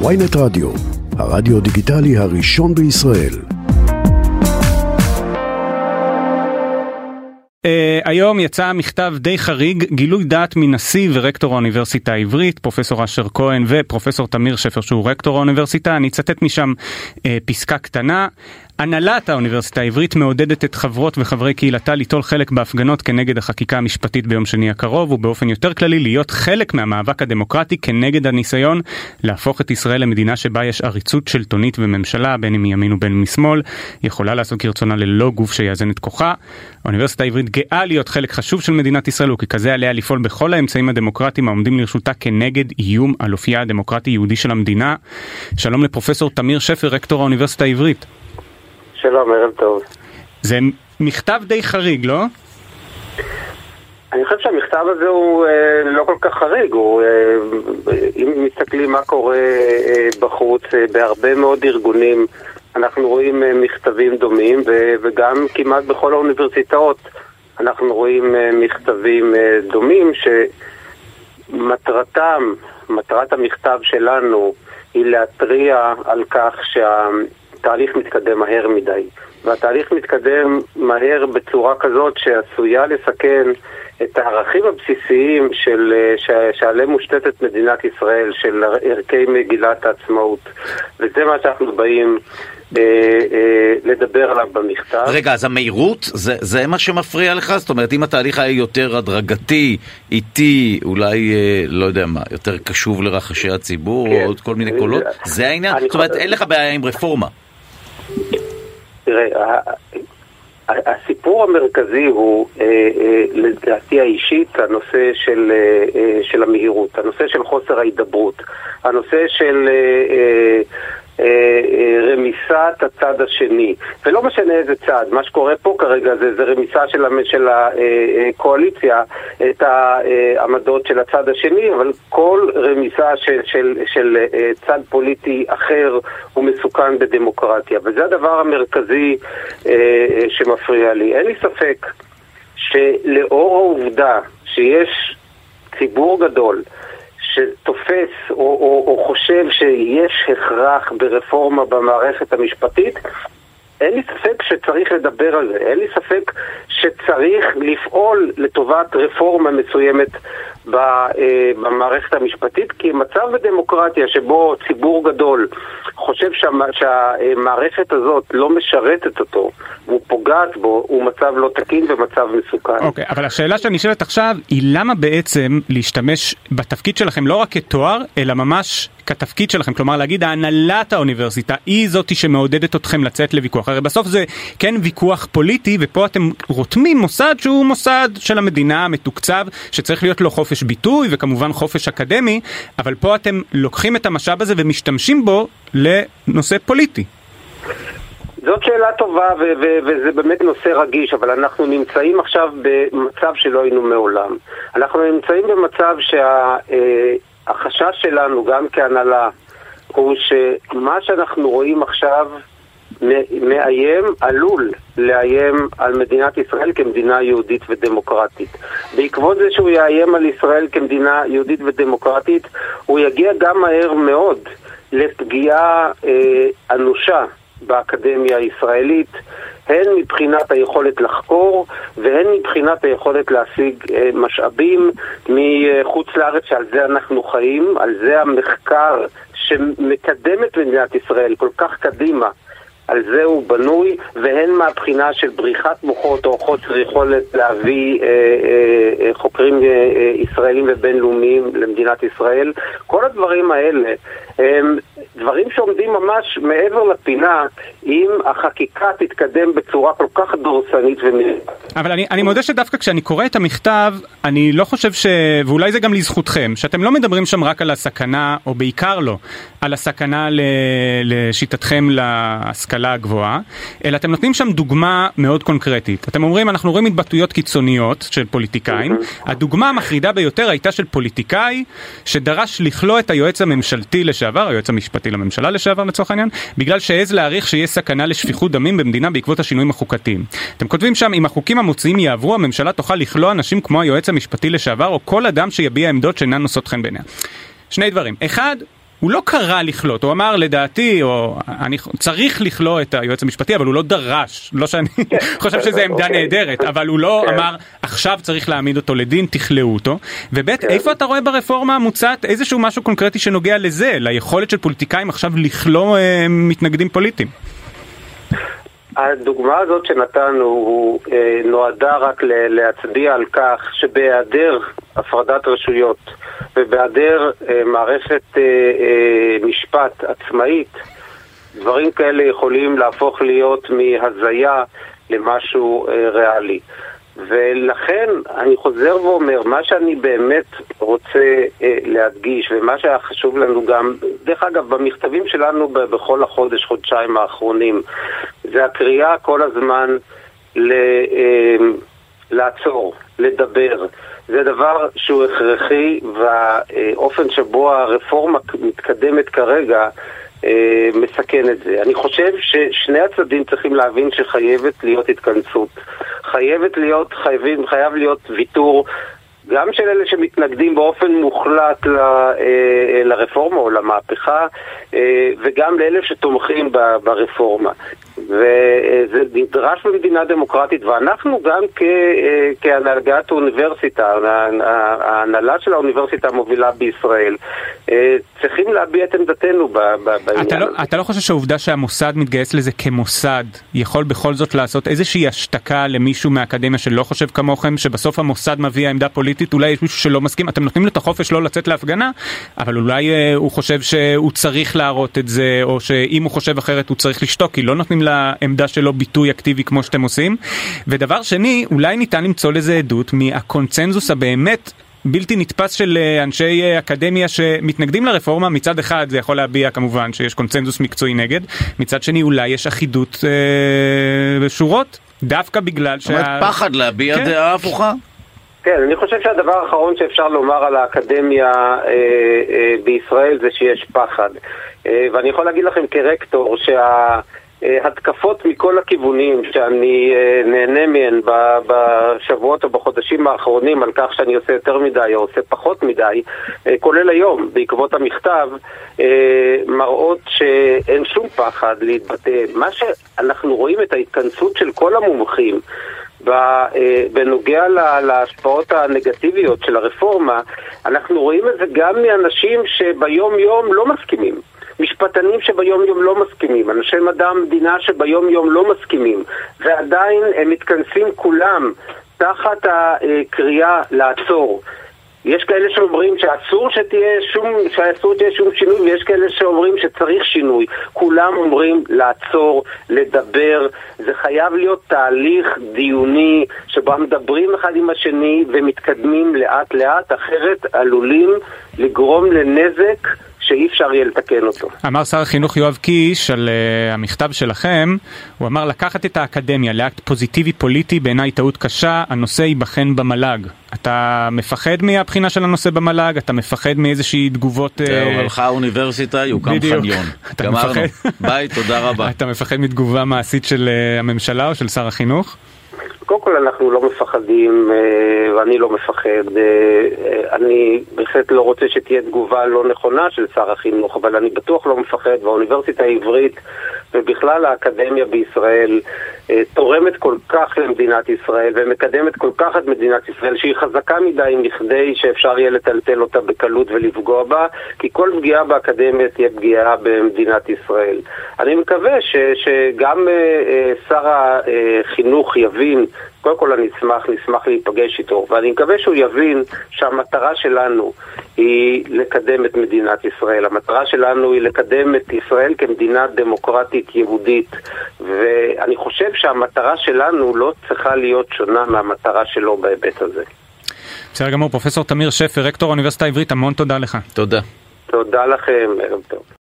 ויינט רדיו, הרדיו דיגיטלי הראשון בישראל. Uh, היום יצא מכתב די חריג, גילוי דעת מנשיא ורקטור האוניברסיטה העברית, פרופסור אשר כהן ופרופסור תמיר שפר שהוא רקטור האוניברסיטה, אני אצטט משם uh, פסקה קטנה. הנהלת האוניברסיטה העברית מעודדת את חברות וחברי קהילתה ליטול חלק בהפגנות כנגד החקיקה המשפטית ביום שני הקרוב ובאופן יותר כללי להיות חלק מהמאבק הדמוקרטי כנגד הניסיון להפוך את ישראל למדינה שבה יש עריצות שלטונית וממשלה בין אם מימין ובין משמאל יכולה לעשות כרצונה ללא גוף שיאזן את כוחה. האוניברסיטה העברית גאה להיות חלק חשוב של מדינת ישראל וככזה עליה לפעול בכל האמצעים הדמוקרטיים העומדים לרשותה כנגד איום על אופייה הדמוקרטי יהודי של המדינה. שלום לפרופסור תמיר שפר רקטור האוניברסיטה העברית. שלום, ערב טוב. זה מכתב די חריג, לא? אני חושב שהמכתב הזה הוא אה, לא כל כך חריג, הוא, אה, אם מסתכלים מה קורה אה, בחוץ, אה, בהרבה מאוד ארגונים אנחנו רואים אה, מכתבים דומים, ו, וגם כמעט בכל האוניברסיטאות אנחנו רואים אה, מכתבים אה, דומים, שמטרתם, מטרת המכתב שלנו היא להתריע על כך שה... התהליך מתקדם מהר מדי. והתהליך מתקדם מהר בצורה כזאת שעשויה לסכן את הערכים הבסיסיים של, אה, שעליהם מושתתת מדינת ישראל, של ערכי מגילת העצמאות. וזה מה שאנחנו באים אה, אה, לדבר עליו במכתב. רגע, אז המהירות, זה, זה מה שמפריע לך? זאת אומרת, אם התהליך היה יותר הדרגתי, איטי, אולי, אה, לא יודע מה, יותר קשוב לרחשי הציבור, כן. או עוד כל מיני קולות, זה העניין? זאת אומרת, אין לך בעיה עם רפורמה. תראה, הסיפור המרכזי הוא, אה, אה, לדעתי האישית, הנושא של, אה, של המהירות, הנושא של חוסר ההידברות, הנושא של רמיסת הצד השני. ולא משנה איזה צד, מה שקורה פה כרגע זה, זה רמיסה של, של הקואליציה, את העמדות של הצד השני, אבל כל רמיסה של, של, של אה, צד פוליטי אחר הוא מסוכן בדמוקרטיה. וזה הדבר המרכזי שמפריע לי. אין לי ספק שלאור העובדה שיש ציבור גדול שתופס או, או, או חושב שיש הכרח ברפורמה במערכת המשפטית, אין לי ספק שצריך לדבר על זה, אין לי ספק שצריך לפעול לטובת רפורמה מסוימת אה, במערכת המשפטית, כי מצב בדמוקרטיה שבו ציבור גדול חושב שהמערכת הזאת לא משרתת אותו, והוא פוגעת בו, הוא מצב לא תקין ומצב מסוכן. אוקיי, okay, אבל השאלה שאני שואלת עכשיו היא למה בעצם להשתמש בתפקיד שלכם לא רק כתואר, אלא ממש כתפקיד שלכם, כלומר להגיד הנהלת האוניברסיטה היא זאתי שמעודדת אתכם לצאת לוויכוח. הרי בסוף זה כן ויכוח פוליטי, ופה אתם רותמים מוסד שהוא מוסד של המדינה, מתוקצב, שצריך להיות לו חופש ביטוי וכמובן חופש אקדמי, אבל פה אתם לוקחים את המשאב הזה ומשתמשים בו לנושא פוליטי. זאת שאלה טובה ו- ו- וזה באמת נושא רגיש, אבל אנחנו נמצאים עכשיו במצב שלא היינו מעולם. אנחנו נמצאים במצב שהחשש שה- שלנו, גם כהנהלה, הוא שמה שאנחנו רואים עכשיו מאיים, עלול לאיים על מדינת ישראל כמדינה יהודית ודמוקרטית. בעקבות זה שהוא יאיים על ישראל כמדינה יהודית ודמוקרטית, הוא יגיע גם מהר מאוד לפגיעה אה, אנושה באקדמיה הישראלית, הן מבחינת היכולת לחקור והן מבחינת היכולת להשיג אה, משאבים מחוץ לארץ, שעל זה אנחנו חיים, על זה המחקר שמקדם את מדינת ישראל כל כך קדימה. על זה הוא בנוי, והן מהבחינה של בריחת מוחות או חוסר יכולת להביא אה, אה, אה, חוקרים אה, אה, ישראלים ובינלאומיים למדינת ישראל. כל הדברים האלה הם דברים שעומדים ממש מעבר לפינה אם החקיקה תתקדם בצורה כל כך דורסנית ומ... אבל אני, אני מודה שדווקא כשאני קורא את המכתב, אני לא חושב ש... ואולי זה גם לזכותכם, שאתם לא מדברים שם רק על הסכנה, או בעיקר לא, על הסכנה ל... לשיטתכם להשכלה הגבוהה, אלא אתם נותנים שם דוגמה מאוד קונקרטית. אתם אומרים, אנחנו רואים התבטאויות קיצוניות של פוליטיקאים. הדוגמה המחרידה ביותר הייתה של פוליטיקאי שדרש לכלוא את היועץ הממשלתי לשעבר, היועץ המשפטי לממשלה לשעבר לצורך העניין, בגלל שהעז להעריך שיש סכנה לשפיכות דמים במדינה בעקבות השינויים החוקתיים. אתם כותבים שם, אם החוקים המוצעים יעברו, הממשלה תוכל לכלוא אנשים כמו היועץ המשפטי לשעבר, או כל אדם שיביע עמדות שאינן נושאות חן בעיניה. שני דברים. אחד, הוא לא קרא לכלוא, הוא אמר לדעתי, או אני צריך לכלוא את היועץ המשפטי, אבל הוא לא דרש, לא שאני כן. חושב שזו עמדה אוקיי. נהדרת, אבל הוא לא כן. אמר עכשיו צריך להעמיד אותו לדין, תכלאו אותו. וב' כן. איפה אתה רואה ברפורמה המוצעת איזשהו משהו קונקרטי שנוגע לזה, ליכולת של פוליטיקאים עכשיו לכלוא אה, מתנגדים פוליטיים? הדוגמה הזאת שנתנו הוא, אה, נועדה רק להצביע על כך שבהיעדר הפרדת רשויות ובהיעדר אה, מערכת אה, אה, משפט עצמאית, דברים כאלה יכולים להפוך להיות מהזיה למשהו ריאלי. ולכן אני חוזר ואומר, מה שאני באמת רוצה אה, להדגיש, ומה שהיה חשוב לנו גם, דרך אגב, במכתבים שלנו בכל החודש, חודשיים האחרונים, זה הקריאה כל הזמן ל, אה, לעצור, לדבר. זה דבר שהוא הכרחי, והאופן שבו הרפורמה מתקדמת כרגע אה, מסכן את זה. אני חושב ששני הצדדים צריכים להבין שחייבת להיות התכנסות. חייבת להיות, חייבים, חייב להיות ויתור גם של אלה שמתנגדים באופן מוחלט ל, אה, לרפורמה או למהפכה, אה, וגם לאלה שתומכים ברפורמה. וזה נדרש במדינה דמוקרטית, ואנחנו גם כ, אה, כהנהגת האוניברסיטה, ההנהלה של האוניברסיטה המובילה בישראל, צריכים להביע את עמדתנו בעניין אתה לא, הזה. אתה לא חושב שהעובדה שהמוסד מתגייס לזה כמוסד, יכול בכל זאת לעשות איזושהי השתקה למישהו מהאקדמיה שלא חושב כמוכם, שבסוף המוסד מביא עמדה פוליטית? אולי יש מישהו שלא מסכים, אתם נותנים לו את החופש לא לצאת להפגנה, אבל אולי אה, הוא חושב שהוא צריך להראות את זה, או שאם הוא חושב אחרת הוא צריך לשתוק, כי לא נותנים לעמדה שלו ביטוי אקטיבי כמו שאתם עושים. ודבר שני, אולי ניתן למצוא לזה עדות מהקונצנזוס הבאמת בלתי נתפס של אה, אנשי אה, אקדמיה שמתנגדים לרפורמה, מצד אחד זה יכול להביע כמובן שיש קונצנזוס מקצועי נגד, מצד שני אולי יש אחידות אה, שורות, דווקא בגלל שה... זאת אומרת פחד להביע כן. דעה הפוכה? כן, אני חושב שהדבר האחרון שאפשר לומר על האקדמיה אה, אה, בישראל זה שיש פחד. אה, ואני יכול להגיד לכם כרקטור שההתקפות מכל הכיוונים שאני אה, נהנה מהן בשבועות או בחודשים האחרונים על כך שאני עושה יותר מדי או עושה פחות מדי, אה, כולל היום בעקבות המכתב, אה, מראות שאין שום פחד להתבטא. מה שאנחנו רואים את ההתכנסות של כל המומחים אה, בנוגע להשפעות הנגטיביות של הרפורמה, אנחנו רואים את זה גם מאנשים שביום יום לא מסכימים. משפטנים שביום יום לא מסכימים, אנשי מדע המדינה שביום יום לא מסכימים, ועדיין הם מתכנסים כולם תחת הקריאה לעצור. יש כאלה שאומרים שאסור שתהיה שום, שאסור שתהיה שום שינוי, ויש כאלה שאומרים שצריך שינוי. כולם אומרים לעצור, לדבר, זה חייב להיות תהליך דיוני שבו מדברים אחד עם השני ומתקדמים לאט לאט, אחרת עלולים לגרום לנזק שאי אפשר יהיה לתקן אותו. אמר שר החינוך יואב קיש על uh, המכתב שלכם, הוא אמר לקחת את האקדמיה לאקט פוזיטיבי פוליטי בעיניי טעות קשה, הנושא ייבחן במל"ג. אתה מפחד מהבחינה של הנושא במל"ג? אתה מפחד מאיזושהי תגובות... זהו, uh, הלכה האוניברסיטה, יוקם חניון. גמרנו. ביי, תודה רבה. אתה מפחד מתגובה מעשית של uh, הממשלה או של שר החינוך? קודם כל אנחנו לא מפחדים אה, ואני לא מפחד. אה, אה, אני בהחלט לא רוצה שתהיה תגובה לא נכונה של שר החינוך, אבל אני בטוח לא מפחד, והאוניברסיטה העברית ובכלל האקדמיה בישראל תורמת כל כך למדינת ישראל ומקדמת כל כך את מדינת ישראל שהיא חזקה מדי מכדי שאפשר יהיה לטלטל אותה בקלות ולפגוע בה, כי כל פגיעה באקדמיה תהיה פגיעה במדינת ישראל. אני מקווה ש, שגם שר החינוך יבין קודם כל אני אשמח, נשמח להיפגש איתו, ואני מקווה שהוא יבין שהמטרה שלנו היא לקדם את מדינת ישראל. המטרה שלנו היא לקדם את ישראל כמדינה דמוקרטית יהודית, ואני חושב שהמטרה שלנו לא צריכה להיות שונה מהמטרה שלו בהיבט הזה. בסדר גמור, פרופסור תמיר שפר, רקטור האוניברסיטה העברית, המון תודה לך. תודה. תודה לכם, ערב טוב.